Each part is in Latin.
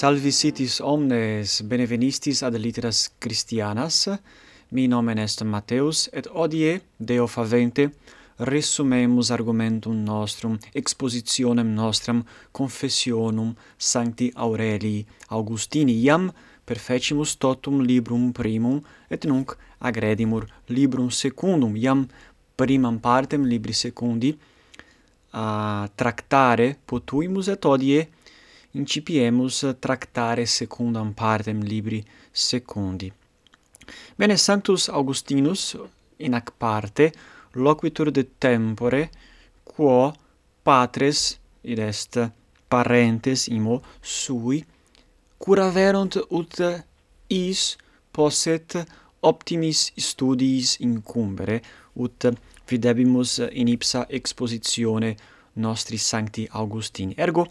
Salvi sitis omnes benevenistis ad litteras Christianas. Mi nomen est Mateus et odie Deo favente resumemus argumentum nostrum expositionem nostram confessionum Sancti Aurelii Augustini iam perfecimus totum librum primum et nunc agredimur librum secundum iam primam partem libri secundi a tractare potuimus et odie incipiemus tractare secundam partem libri secundi. Bene, Sanctus Augustinus, in ac parte, loquitur de tempore, quo patres, id est parentes imo sui, curaverunt ut is posset optimis studiis incumbere, ut videbimus in ipsa expositione nostri sancti Augustini. Ergo,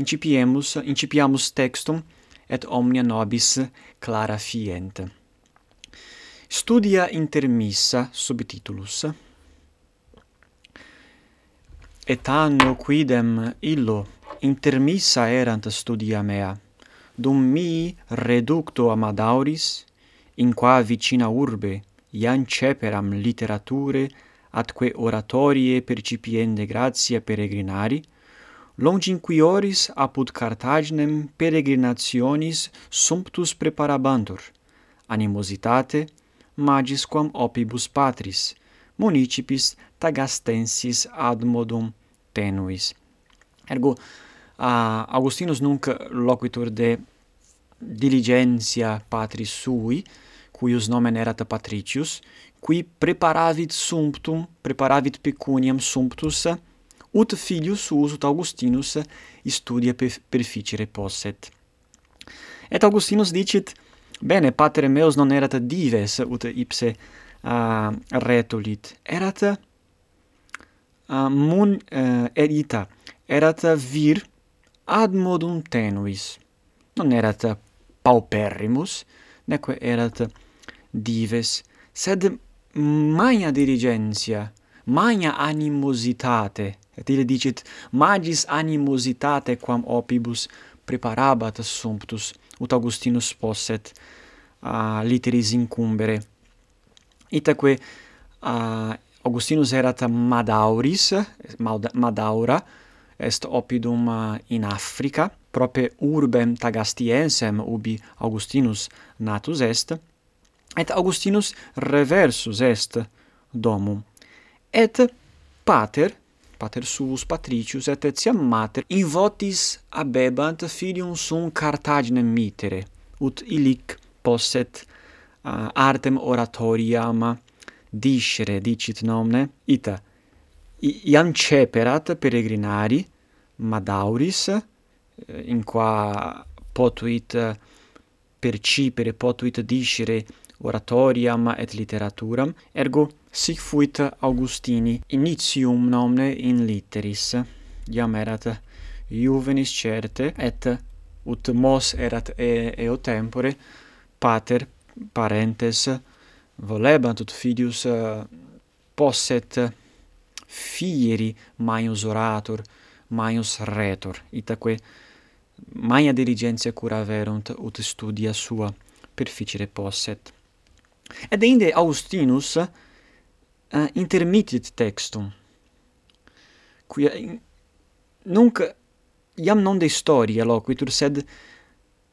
incipiemus, incipiamus textum, et omnia nobis clara fient. Studia intermissa subtitulus. Et anno quidem illo intermissa erant studia mea, dum mi reducto amadauris, in qua vicina urbe, iam ceperam literature, atque oratorie percipiende gratia peregrinari, longinquioris apud Cartaginem peregrinationis sumptus preparabantur, animositate magis quam opibus patris, municipis tagastensis ad modum tenuis. Ergo, uh, Augustinus nunc loquitur de diligentia patris sui, cuius nomen erat patricius, qui preparavit sumptum, preparavit pecuniam sumptus, ut filius suus ut Augustinus studia perficere posset. Et Augustinus dicit, bene, pater meus non erat dives ut ipse uh, retulit, erat uh, mun uh, edita, erat vir ad modum tenuis. Non erat pauperrimus, neque erat dives, sed magna dirigentia magna animositate, et ille dicit, magis animositate quam opibus preparabat sumptus, ut Augustinus posset uh, litteris incumbere. Itaque uh, Augustinus erat Madauris, Madaura, est oppidum uh, in Africa, prope urbem Tagastiensem ubi Augustinus natus est, et Augustinus reversus est domum et pater pater suus patricius et etiam mater in votis abebant filium sum Carthaginem mitere ut illic posset uh, artem oratoriam discere dicit nomne ita iam ceperat peregrinari madauris eh, in qua potuit eh, percipere potuit discere oratoriam et literaturam ergo Sic fuit Augustini initium nomne in litteris, iam erat juvenis certe, et ut mos erat e, eo tempore, pater parentes volebant ut filius posset fieri maius orator, maius retor, itaque maia diligentia cura verunt ut studia sua perficere posset. Ed inde Augustinus Eh, uh, intermittit textum, quia nunc iam non de historia loquitur, sed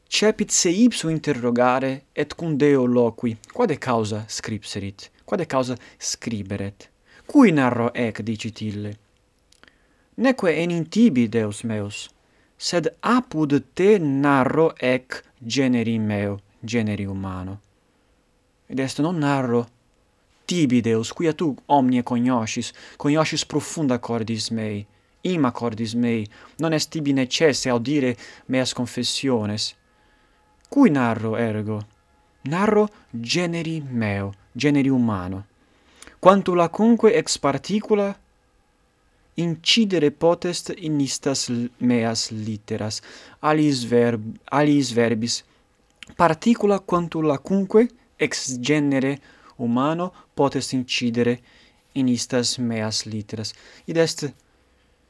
cepit se ipsum interrogare et cum Deo loqui, quade causa scripserit, quade causa scriberet, cui narro ec dicit ille? Neque enim tibi, Deus meus, sed apud te narro ec generi meo, generi humano. Id est non narro tibi Deus, quia tu omnia cognoscis, cognoscis profunda cordis mei, ima cordis mei, non est tibi necesse audire meas confessiones. Cui narro ergo? Narro generi meo, generi umano. Quantulacunque ex particula incidere potest in istas meas litteras, alis, verb, alis verbis, particula quanto quantulacunque ex genere humano potest incidere in istas meas litteras. Id est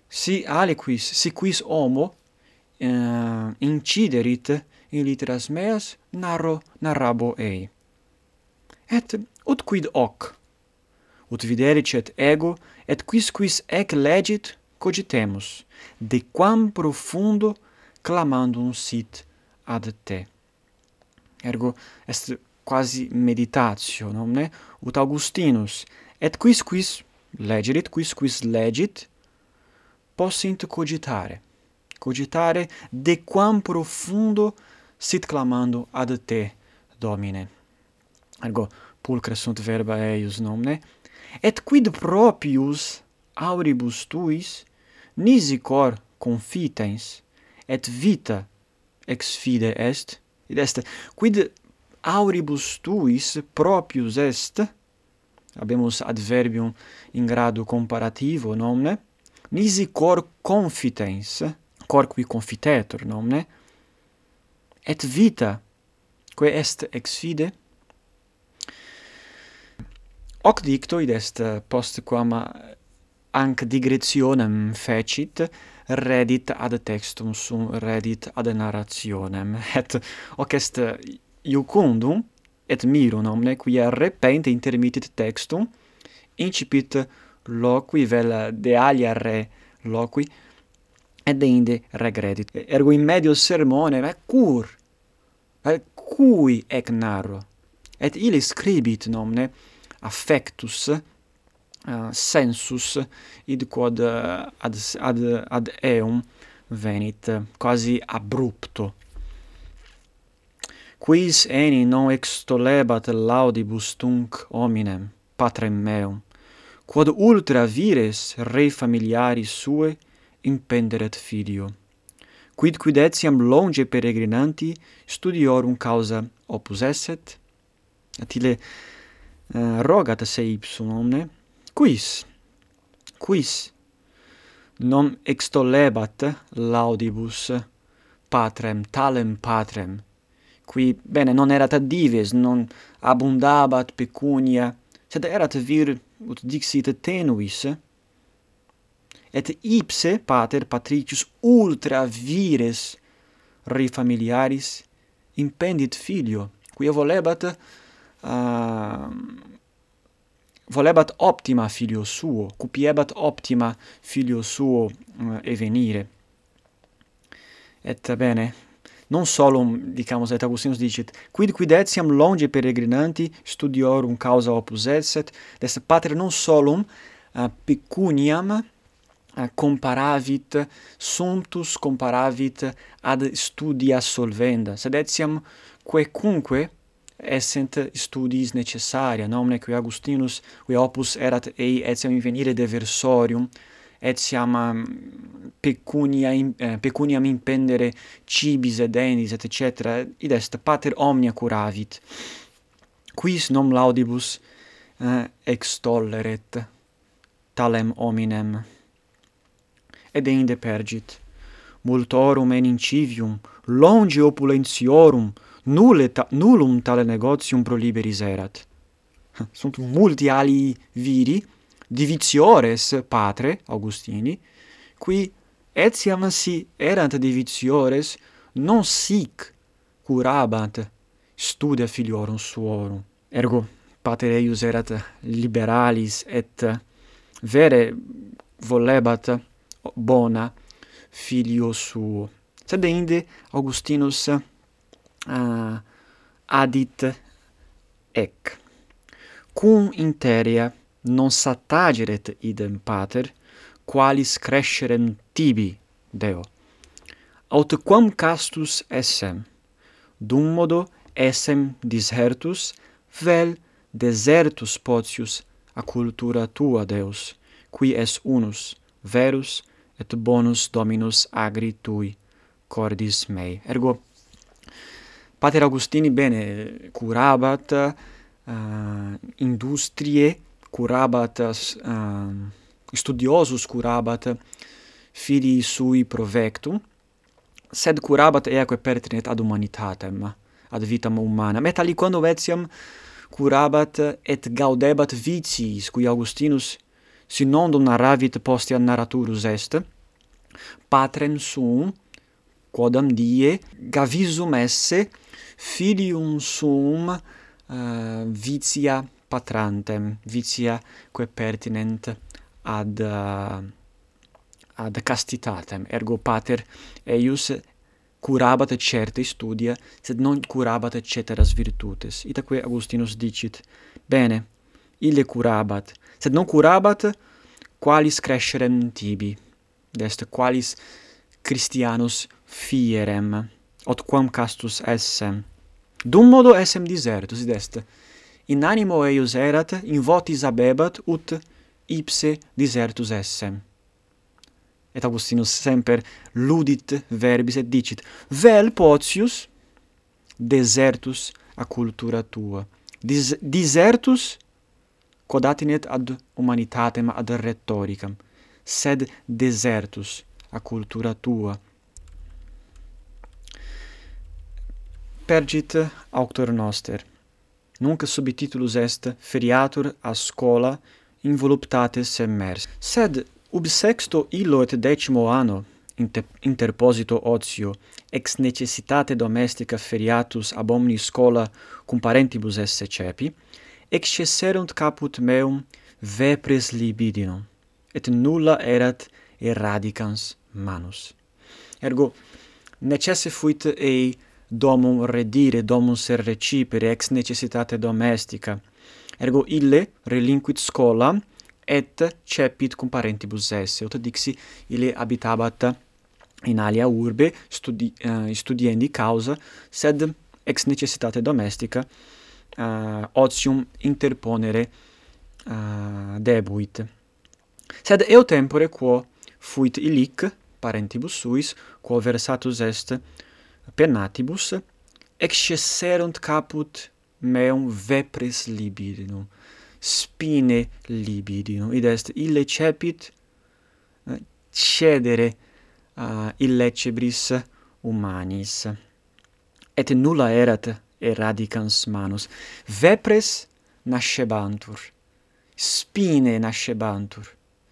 si aliquis, si quis homo eh, inciderit in litteras meas, narro narrabo ei. Et ut quid hoc? Ut videricet ego, et quis quis ec legit cogitemus, de quam profundo clamandum sit ad te. Ergo est quasi meditatio nomne ut augustinus. Et quis quis legerit quis quis legit possint cogitare. Cogitare de quam profundo sit clamando ad te domine. Ergo pulcra sunt verba eius nomne et quid proprius auribus tuis nisi cor confitens et vita ex fide est? Id est quid auribus tuis proprius est, habemus adverbium in grado comparativo, nomne, nisi cor confitens, cor qui confitetur, nomne, et vita, quae est ex fide, Hoc dicto id est post quam anc digressionem fecit, redit ad textum sum redit ad narrationem. Et hoc est iucundum et mirum omne quia repente intermittit textum incipit loqui vel de alia re loqui et deinde regredit. Ergo in medio sermone ma cur cui ec narro? Et ille scribit nomne affectus uh, sensus id quod uh, ad ad ad eum venit eh, quasi abrupto quis eni non extolebat laudibus tunc hominem, patrem meum, quod ultra vires re familiaris sue impenderet filio. Quid quid etiam longe peregrinanti studiorum causa opus esset? Atile uh, rogat se ipsum omne, quis, quis non extolebat laudibus patrem talem patrem qui bene non erat ad dives non abundabat pecunia sed erat vir ut dixit tenuis et ipse pater patricius ultra vires re familiaris impendit filio quia volebat uh, volebat optima filio suo cupiebat optima filio suo eh, uh, evenire et bene non solum, dicamus, et Augustinus dicit, quid quid etiam longe peregrinanti studiorum causa opus esset, des pater non solum uh, pecuniam uh, comparavit sumptus comparavit ad studia solvenda, sed etiam quecunque essent studiis necessaria, nomine qui Augustinus, qui opus erat ei etiam invenire de deversorium, etiam mm, pecunia in, eh, pecuniam impendere cibis et denis et cetera id est pater omnia curavit quis nom laudibus eh, extolleret talem hominem. Et inde pergit multorum en incivium longe opulentiorum nulle ta, nullum tale negotium proliberis erat. Sunt multi ali viri divitiores patre Augustini, qui etiam si erant divitiores non sic curabant studia filiorum suorum. Ergo pater eius erat liberalis et vere volebat bona filio suo. Sed inde Augustinus uh, adit ec cum interia non satageret idem pater, qualis crescerem tibi, Deo. Aut quam castus essem, dum modo essem dishertus, vel desertus potius a cultura tua, Deus, qui es unus, verus et bonus Dominus agri tui cordis mei. Ergo, Pater Augustini bene curabat uh, industrie curabat, um, studiosus curabat filii sui provectum sed curabat eaque pertinet ad humanitatem, ad vitam humanam, et aliquando etiam curabat et gaudebat viciis, cui Augustinus sinondum narravit postea narraturus est, patrem suum, quodam die gavisum esse, filium suum uh, eh, vicia patrantem vitia quae pertinent ad eh, ad castitatem ergo pater eius curabat certe studia sed non curabat ceteras virtutes itaque Augustinus dicit bene ille curabat sed non curabat qualis crescerem tibi dest qualis Christianus fierem, ot quam castus essem. Dum modo essem disertus, id est, in animo eius erat, in votis abebat, ut ipse disertus essem. Et Augustinus semper ludit verbis et dicit, vel potius desertus a cultura tua. Dis disertus codatinet ad humanitatem ad rhetoricam, sed desertus a cultura tua. Pergit auctor noster nunc subtitulus est feriatur a scola involuptates immers. Sed ub sexto illo et decimo anno interposito otio ex necessitate domestica feriatus ab omni scola cum parentibus esse cepi excesserunt caput meum vepres libidinum et nulla erat erradicans manus ergo necesse fuit ei domum redire, domum ser recipere, ex necessitate domestica. Ergo ille relinquit scolam, et cepit cum parentibus esse, ut dixi ille habitabat in alia urbe studi uh, studiendi causa sed ex necessitate domestica uh, otium interponere uh, debuit sed eo tempore quo fuit illic parentibus suis quo versatus est penatibus excesserunt caput meum vepres libidinum spine libidinum id est ille cepit eh, cedere eh, uh, illecebris humanis. Et nulla erat eradicans manus. Vepres nascebantur spine nascebantur.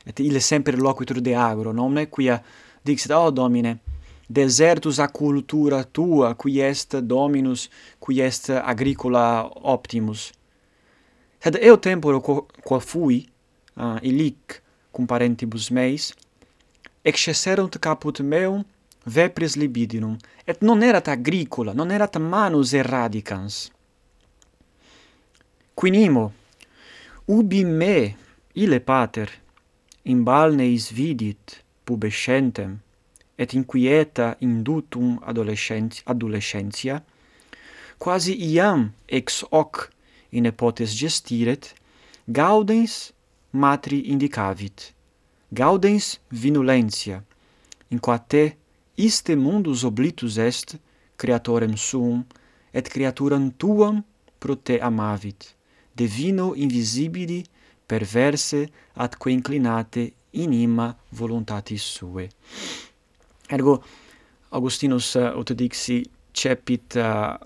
Et ille semper loquitur de agro nomne quia dixit o oh, domine desertus a cultura tua, qui est dominus, qui est agricola optimus. Sed eo tempore quo, quo fui, uh, illic, cum parentibus meis, excesserunt caput meum vepris libidinum, et non erat agricola, non erat manus erradicans. Quinimo, ubi me, ile pater, in balneis vidit pubescentem, et inquieta indutum adolescentia, quasi iam ex hoc in epotes gestiret, gaudens matri indicavit, gaudens vinulentia, in qua te iste mundus oblitus est creatorem suum, et creaturam tuam pro te amavit, divino invisibili perverse atque inclinate in ima voluntatis suae. Ergo Augustinus eh, uh, ut dixi cepit uh,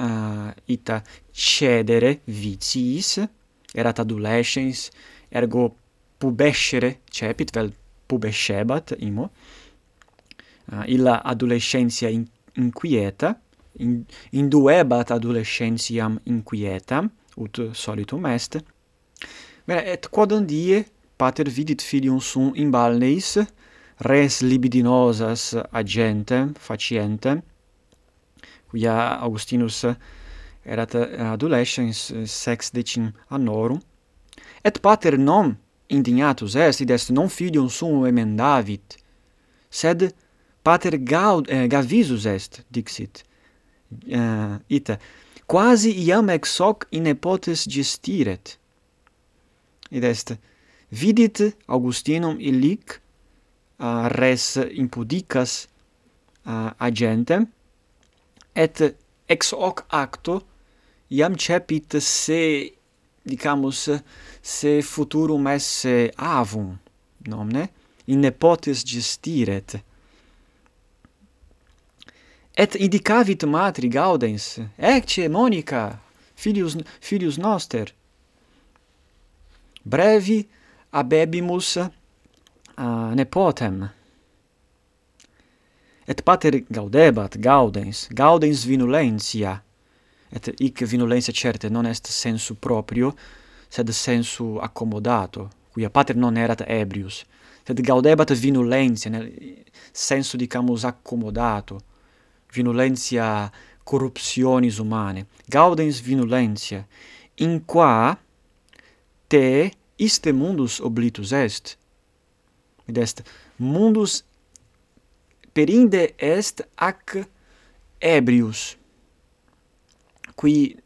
uh, ita cedere vitiis erat adolescens ergo pubescere cepit vel pubescebat imo uh, illa adolescentia in, inquieta in, induebat adolescentiam inquietam ut solitum est. Bene, et quodam die pater vidit filium sum in balneis res libidinosas agente faciente quia Augustinus erat adolescens sex decim annorum et pater non indignatus est id est non filium suum emendavit sed pater gaud eh, gavisus est dixit eh, uh, ita quasi iam ex hoc in epotes gestiret. Id est vidit Augustinum illic uh, res impudicas uh, agentem et ex hoc acto iam cepit se dicamus se futurum esse avum nomne in nepotes gestiret. Et indicavit matri gaudens ecce monica filius filius noster. Brevi abebimus a nepotem et pater gaudebat gaudens gaudens vinulentia. Et hic vinulentia certe non est sensu proprio sed sensu accommodato quia pater non erat ebrius. Sed gaudebat vinulentia nel senso dicamus accomodato. Vinulentia corruptionis umane. gaudens vinulentia. In qua te iste mundus oblitus est. Id est mundus perinde est ac ebrius qui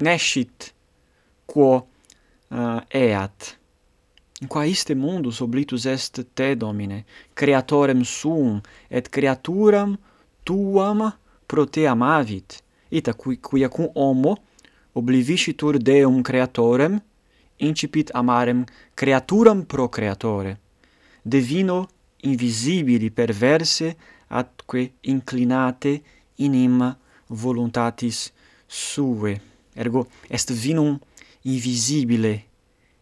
nescit quo uh, eat. In qua iste mundus oblitus est te domine creatorem suum et creaturam tuam pro te amavit ita qui quia cum homo obliviscitur deum creatorem incipit amarem creaturam pro creatore divino invisibili perverse atque inclinate inima voluntatis suae. Ergo est vinum invisibile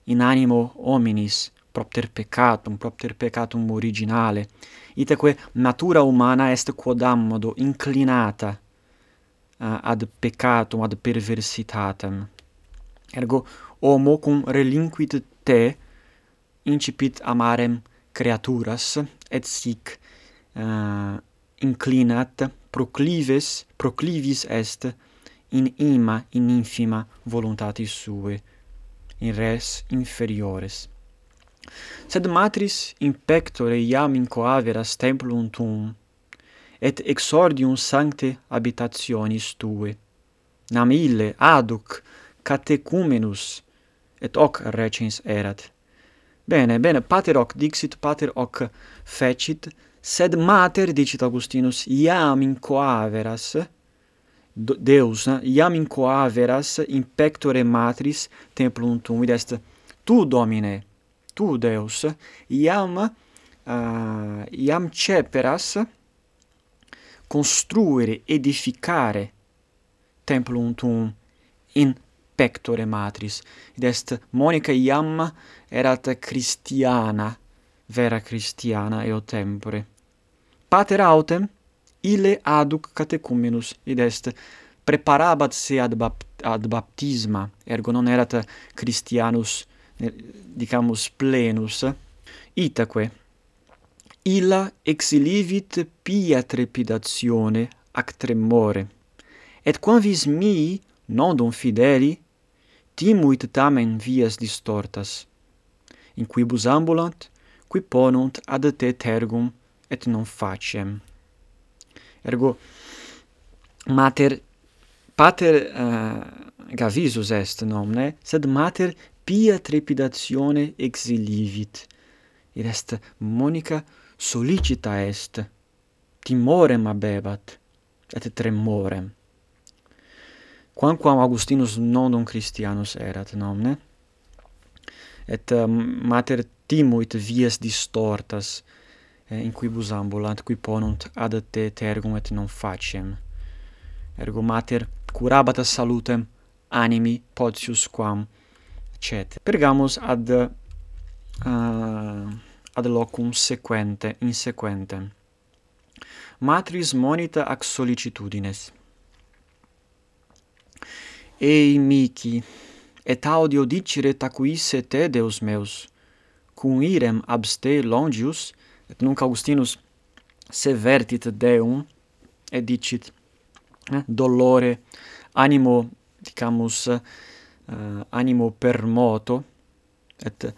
in animo hominis propter peccatum, propter peccatum originale, itaque natura humana est quodammodo inclinata uh, ad peccatum, ad perversitatem. Ergo homo cum relinquit te incipit amarem creaturas et sic uh, inclinat proclives proclivis est in ima in infima voluntatis sue in res inferiores. Sed matris in pectore iam incoaveras templum tuum et exordium sancte habitationis tue. Nam ille aduc catecumenus et hoc recens erat. Bene, bene, pater hoc dixit, pater hoc fecit, sed mater, dicit Augustinus, iam in coaveras, Deus, eh, iam iam incoaveras in pectore matris templum tuum, id est tu, Domine, tu, Deus, iam, uh, iam ceperas construere, edificare templum tuum in pectore matris, id est monica iam erat Christiana, vera Christiana eo tempore. Pater autem, ille aduc catecumenus, id est preparabat se ad, bapt ad baptisma, ergo non erat Christianus, dicamus, plenus, itaque, illa exilivit pia trepidatione ac tremore. Et quam vis mihi, nondum fideli, timuit tamen vias distortas, in quibus ambulant, qui ponunt ad te tergum et non facem. Ergo, mater, pater uh, gavisus est nomne, sed mater pia trepidatione exilivit. id est monica solicita est, timorem abebat, et tremorem quamquam Augustinus nondum Christianus erat nomne? Et um, mater timuit vias distortas eh, in quibus ambulant qui ponunt ad te tergum et non faciem ergo mater curabat salutem animi potius quam cet pergamus ad uh, ad locum sequente in sequentem. Matris monita ac sollicitudines Ei, mici, et audio dicere tacuisse te, Deus meus, cum irem abste longius, et nunc Augustinus severtit Deum, et dicit, eh, dolore, animo, dicamus, uh, animo permoto, et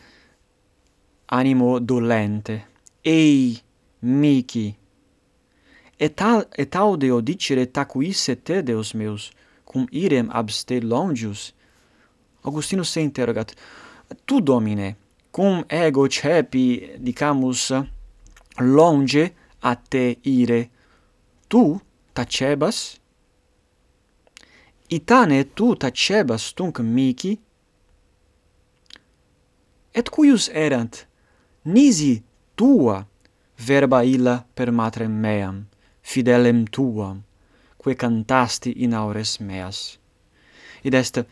animo dolente. Ei, mici, et, et audio dicere tacuisse te, Deus meus, cum irem abste longius, Augustinus se interrogat, tu, Domine, cum ego cepi, dicamus, longe a te ire, tu tacebas? Itane tu tacebas tunc mici? Et cuius erant, nisi tua verba illa per matrem meam, fidelem tuam, quae cantasti in aures meas. Id est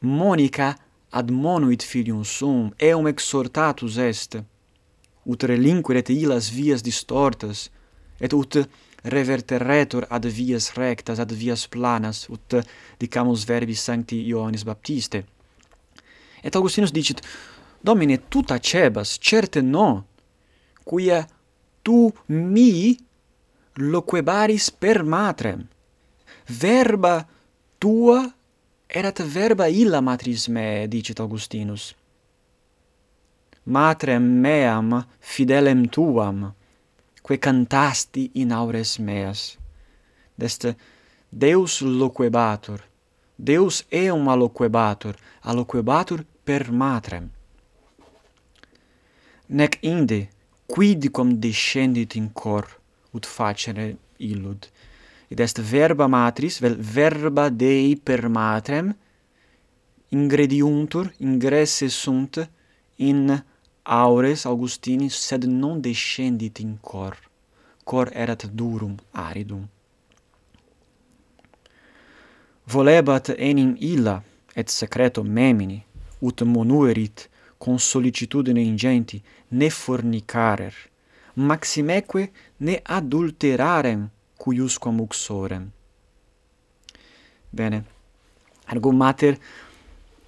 Monica admonuit filium sum, eum exhortatus est, ut relinqueret illas vias distortas, et ut reverteretur ad vias rectas, ad vias planas, ut dicamus verbi sancti Ioannis Baptiste. Et Augustinus dicit, Domine, tu tacebas, certe no, quia tu mi loquebaris per matrem. Verba tua erat verba illa matris me, dicit Augustinus. Matrem meam fidelem tuam, que cantasti in aures meas. Deste Deus loquebatur, Deus eum aloquebatur, aloquebatur per matrem. Nec inde, quidicum descendit in cor, ut facere illud. Id est verba matris, vel verba Dei per matrem, ingrediuntur, ingresse sunt in aures Augustini, sed non descendit in cor. Cor erat durum aridum. Volebat enim illa, et secreto memini, ut monuerit, con sollicitudine ingenti, ne fornicarer, maximeque ne adulterarem cuiusquam uxorem. Bene. Ergo mater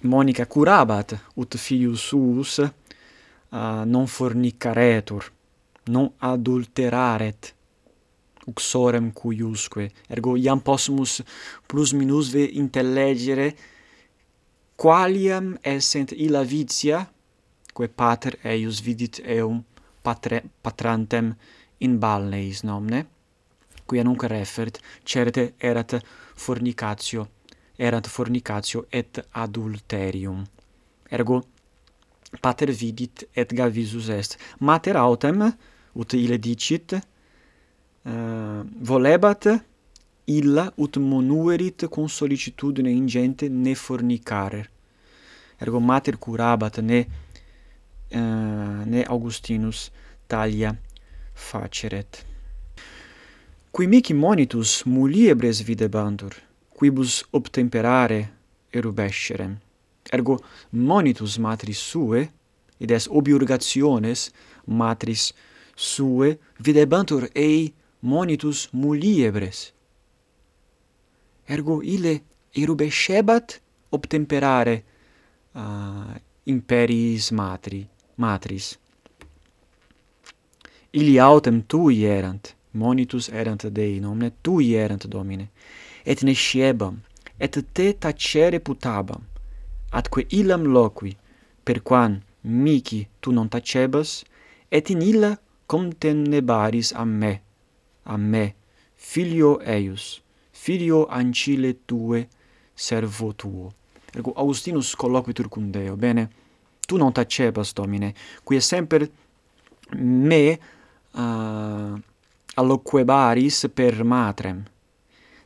Monica curabat ut filius suus uh, non fornicaretur, non adulteraret uxorem cuiusque. Ergo iam possumus plus minus ve intellegere qualiam essent illa vitia quae pater eius vidit eum patre, patrantem in balneis nomne, quia nunc refert, certe erat fornicatio, erat fornicatio et adulterium. Ergo, pater vidit et gavisus est. Mater autem, ut ile dicit, uh, volebat illa ut monuerit con solicitudine ingente ne fornicare. Ergo mater curabat ne eh, ne Augustinus talia faceret. Qui mici monitus muliebres videbantur, quibus obtemperare erubescerem. Ergo monitus matris sue, id es obiurgationes matris sue videbantur ei monitus muliebres. Ergo ille erubescebat obtemperare uh, imperis matri matris. Ili autem tui erant, monitus erant Dei, nomne tui erant Domine, et ne sciebam, et te tacere putabam, atque illam loqui, perquam mici tu non tacebas, et in illa contenebaris a me, a me, filio eius, filio ancile tue, servo tuo. Ergo, Augustinus colloquitur cum Deo, bene? tu non tacebas, Domine, qui è semper me uh, alloquebaris per matrem.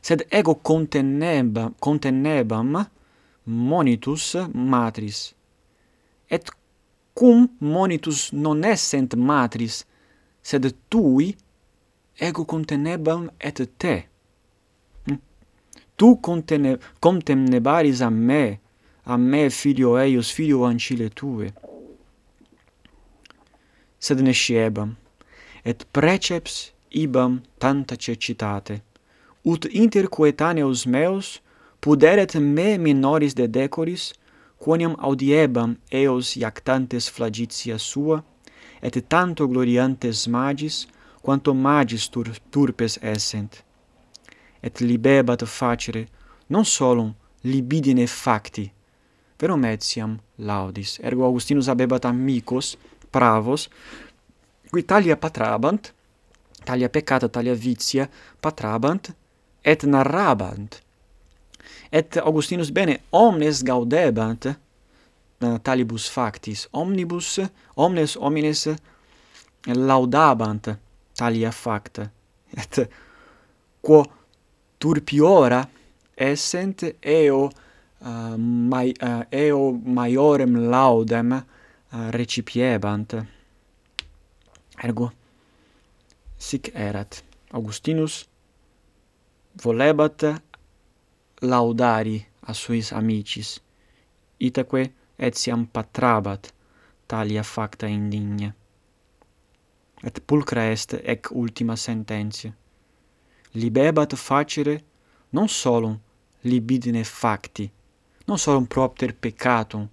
Sed ego contennebam, contennebam monitus matris. Et cum monitus non essent matris, sed tui ego contenebam et te. Hm? Tu contene, contemnebaris a me, a me filio eius filio ancile tue. Sed nesciebam, et preceps ibam tanta cecitate, ut inter coetaneos meos puderet me minoris de decoris, quoniam audiebam eos iactantes flagitia sua, et tanto gloriantes magis, quanto magis tur turpes essent. Et libebat facere, non solum libidine facti, verum etiam laudis. Ergo Augustinus habebat amicos pravos, qui talia patrabant, talia peccata, talia vitia patrabant, et narrabant. Et Augustinus bene omnes gaudebant talibus factis, omnibus, omnes homines laudabant talia facta. Et quo turpiora essent eo mai eh, eo maiorem laudem eh, recipiebant. Ergo, sic erat. Augustinus volebat laudari a suis amicis, itaque etiam patrabat talia facta indigna Et pulcra est ec ultima sententia. Libebat facere non solum libidine facti, non solum propter peccatum,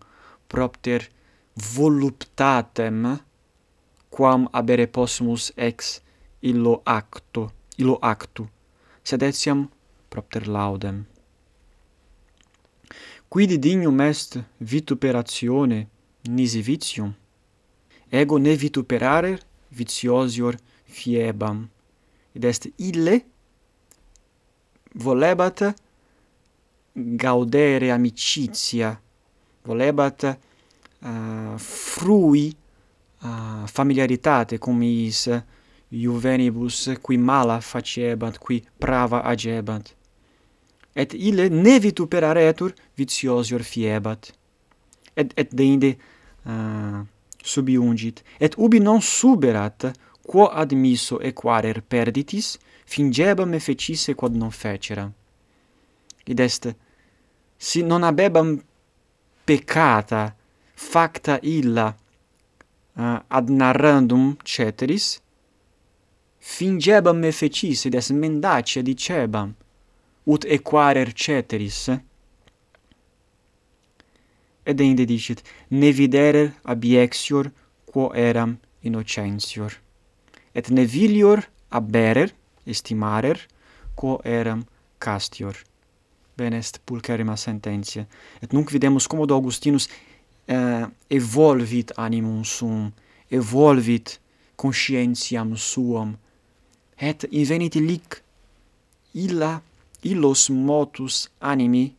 propter voluptatem, quam abere possumus ex illo acto, illo actu, sed etiam propter laudem. Quid dignum est vituperatione nisi vitium? Ego ne vituperarer vitiosior fiebam. Id est ille volebat gaudere amicizia, volebat uh, frui uh, familiaritate cum is juvenibus qui mala facebat, qui prava agebat. Et ille ne vituperaretur vitiosior fiebat. Et, et deinde uh, eh, subiungit, et ubi non suberat, quo admisso equarer perditis, fingebam fecisse quod non fecera id est si non habebam peccata facta illa uh, ad narrandum ceteris fingebam me fecis id est mendacia dicebam ut equarer ceteris. Ed ende dicit ne viderer abiexior quo eram innocentior et ne vilior aberer estimarer quo eram castior bene est pulcherrima sententia. Et nunc videmus cum Augustinus eh, evolvit animum sum, evolvit conscientiam suam, et invenit illic illa illos motus animi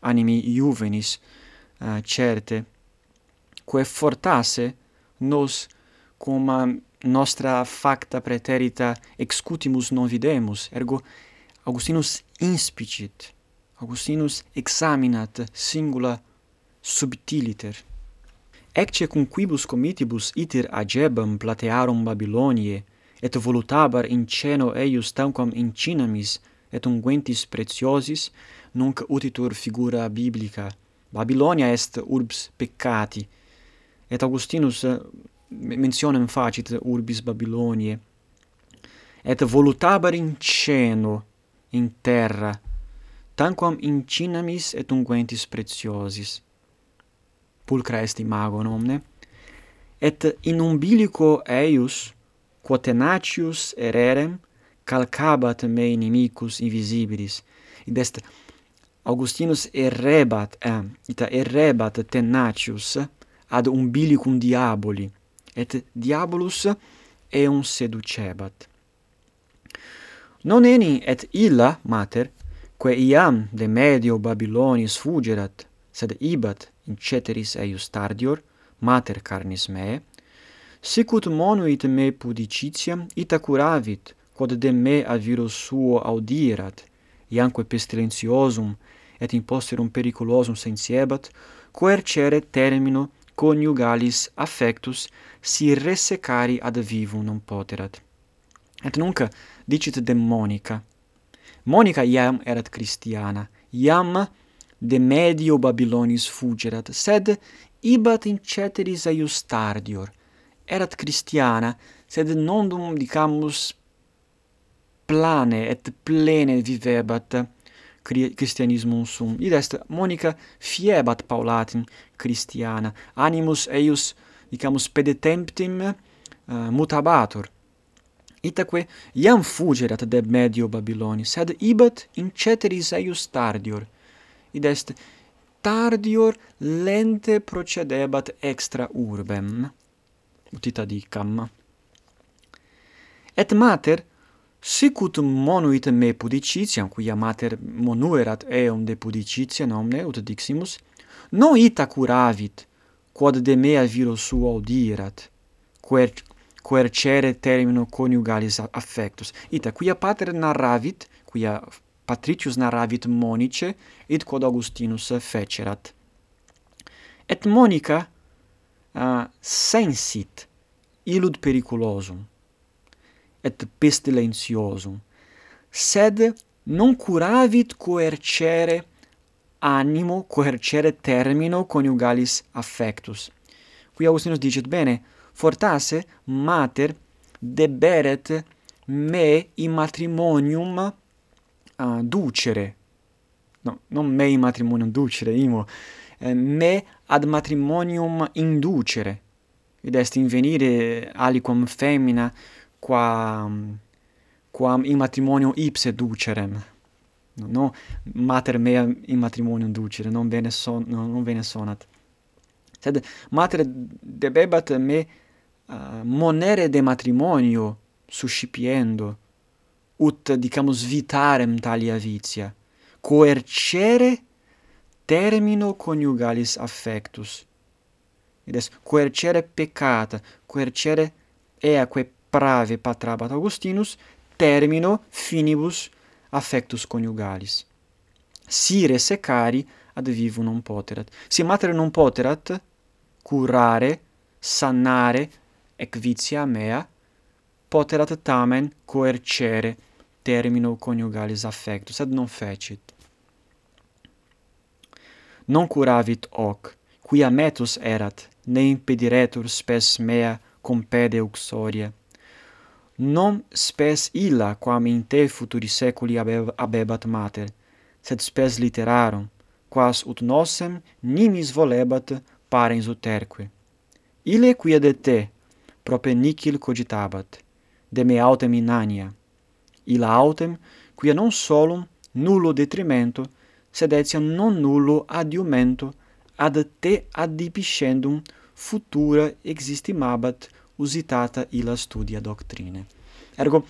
animi juvenis uh, certe quae fortasse nos cum nostra facta preterita excutimus non videmus ergo Augustinus inspicit, Augustinus examinat singula subtiliter. Ecce cum quibus comitibus iter agebam platearum Babylonie, et volutabar in ceno eius tanquam incinamis et unguentis preciosis, nunc utitur figura biblica. Babylonia est urbs peccati, et Augustinus eh, mentionem facit urbis Babylonie, et volutabar in ceno, in terra, tanquam incinamis et unguentis preciosis. Pulcra est imago nomne, et in umbilico eius, quo tenacius ererem, calcabat me inimicus invisibilis. Id est Augustinus errebat, eh, ita errebat tenatius ad umbilicum diaboli, et diabolus eum seducebat. Non eni et illa mater, quae iam de medio Babylonis fugerat, sed ibat in ceteris eius tardior, mater carnis meae, sicut monuit me pudicitiam ita curavit, quod de me a virus suo audierat, iamque pestilentiosum et imposterum periculosum sensiebat, coercere termino coniugalis affectus si resecari ad vivum non poterat. Et nunca, dicit de Monica. Monica iam erat Christiana, iam de medio Babylonis fugerat, sed ibat in ceteris eius tardior. Erat Christiana, sed nondum, dicamus, plane et plene vivebat Christianismum sum. Id est Monica fiebat Paulatim Christiana, animus eius, dicamus, pedetemptim uh, mutabatur. Itaque iam fugerat de medio Babiloni, sed ibat in ceteris eius tardior. Id est tardior lente procedebat extra urbem. Utita dicam. Et mater, sicut monuit me pudicitiam, quia mater monuerat eum de pudicitia nomne, ut diximus, non ita curavit, quod de mea viro suo audirat, quer quercere termino coniugalis affectus. Ita quia pater narravit, quia patricius narravit monice, id quod Augustinus fecerat. Et monica uh, sensit illud periculosum et pestilentiosum, sed non curavit coercere animo, coercere termino coniugalis affectus. Qui Augustinus dicet, bene, fortasse mater deberet me in matrimonium uh, ducere. No, non me in matrimonium ducere, imo. Eh, me ad matrimonium inducere. Id est invenire aliquam femina qua quam in matrimonium ipse ducerem. No, no mater mea in matrimonium ducere, non bene son, no, non bene sonat. Sed mater debebat me uh, monere de matrimonio suscipiendo, ut, dicamus, vitarem talia vitia, coercere termino coniugalis affectus. Id est coercere peccata, coercere eaque prave patrabat Augustinus, termino finibus affectus coniugalis. Sire secari ad vivo non poterat. Si mater non poterat curare, sanare, ec vitia mea, poterat tamen coercere termino coniugalis affecto, sed non fecit. Non curavit hoc, quia metus erat, ne impediretur spes mea compede uxoria. Non spes illa quam in te futuri seculi abebat mater, sed spes literarum, quas ut nosem nimis volebat parens uterque. Ille quia de te, prope nicil cogitabat, de me autem inania, illa autem, quia non solum nullo detrimento, sed etiam non nullo adiumento ad te adipiscendum futura existimabat usitata illa studia doctrine. Ergo,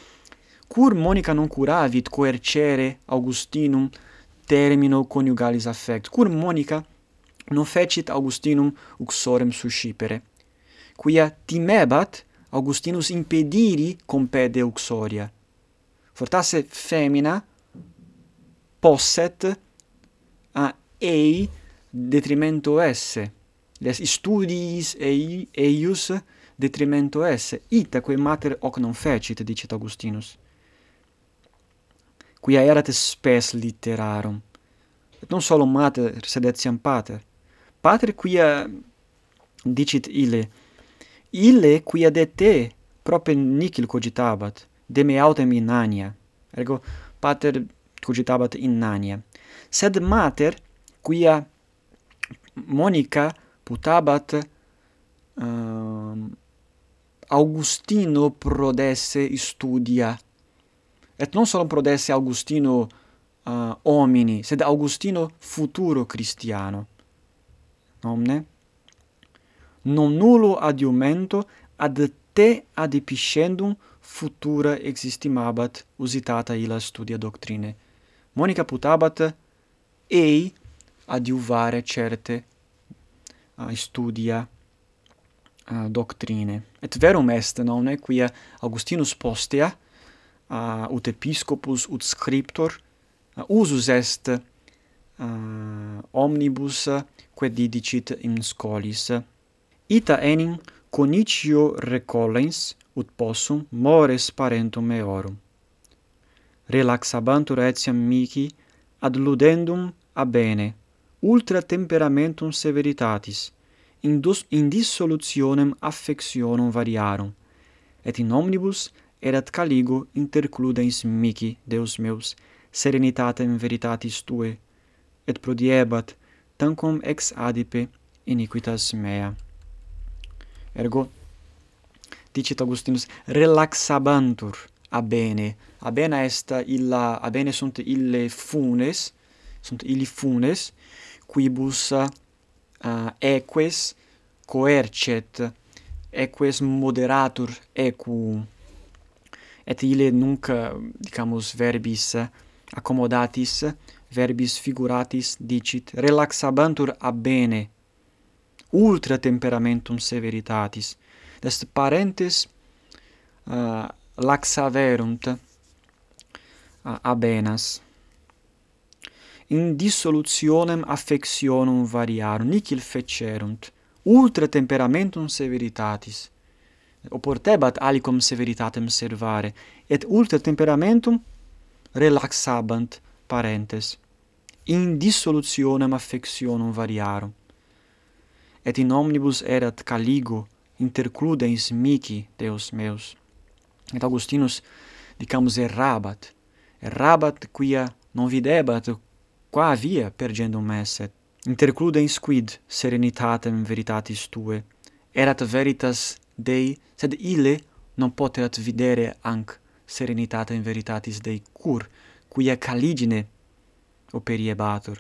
cur monica non curavit coercere Augustinum termino coniugalis affect, cur monica non fecit Augustinum uxorem suscipere, quia timebat Augustinus impediri compede uxoria. Fortasse femina posset a ei detrimento esse. Les studiis ei, eius detrimento esse. Ita quae mater hoc non fecit, dicit Augustinus. Quia erat spes literarum. Et non solo mater, sed etiam pater. Pater quia, dicit ile, ille quia de te prope nicil cogitabat, de me autem inania. Ergo pater cogitabat inania. Sed mater quia Monica putabat um, Augustino prodesse studia. Et non solo prodesse Augustino uh, homini, sed Augustino futuro Christiano. Omne non nullo adiumento ad te adipiscendum futura existimabat usitata illa studia doctrine. Monica putabat ei adiuvare certe uh, studia uh, doctrine. Et verum est, nomne, quia Augustinus postea, uh, ut episcopus, ut scriptor, uh, usus est uh, omnibus, quae didicit in scholis Ita enim conitio recollens, ut possum mores parentum meorum. Relaxabantur etiam mihi ad ludendum a bene, ultra temperamentum severitatis, in dissolutionem affectionum variarum, et in omnibus erat caligo intercludens mihi, Deus meus, serenitatem veritatis tue, et prodiebat, tancum ex adipe iniquitas mea. Ergo dicit Augustinus relaxabantur abene. Abena est illa abene sunt ille funes, sunt illi funes quibus uh, eques coercet eques moderatur equum et ille nunc dicamus verbis accommodatis verbis figuratis dicit relaxabantur abene bene ultra temperamentum severitatis. Est parentes uh, laxaverunt uh, abenas. In dissolutionem affectionum variarum nihil fecerunt ultra temperamentum severitatis. Oportebat alicum severitatem servare et ultra temperamentum relaxabant parentes. In dissolutionem affectionum variarum et in omnibus erat caligo intercludens mihi Deus meus. Et Augustinus dicamus errabat, errabat quia non videbat qua via pergendum esset. Intercludens quid serenitatem veritatis tue, erat veritas Dei, sed ille non poterat videre anc serenitatem veritatis Dei cur, quia caligine operiebatur.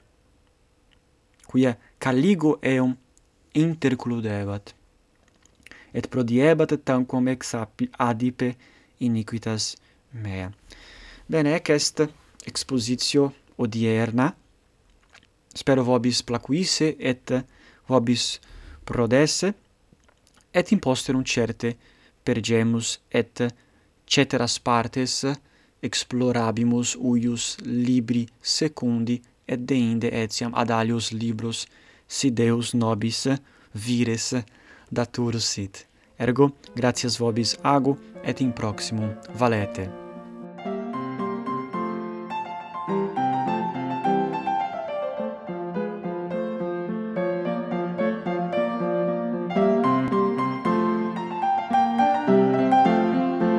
Quia caligo eum intercludebat. Et prodiebat tanquam ex adipe iniquitas mea. Bene, ec est expositio odierna. Spero vobis placuisse et vobis prodesse et imposterum certe pergemus et ceteras partes explorabimus uius libri secundi et deinde etiam ad alios libros si Deus nobis vires daturus sit. Ergo, gratias vobis ago et in proximum valete.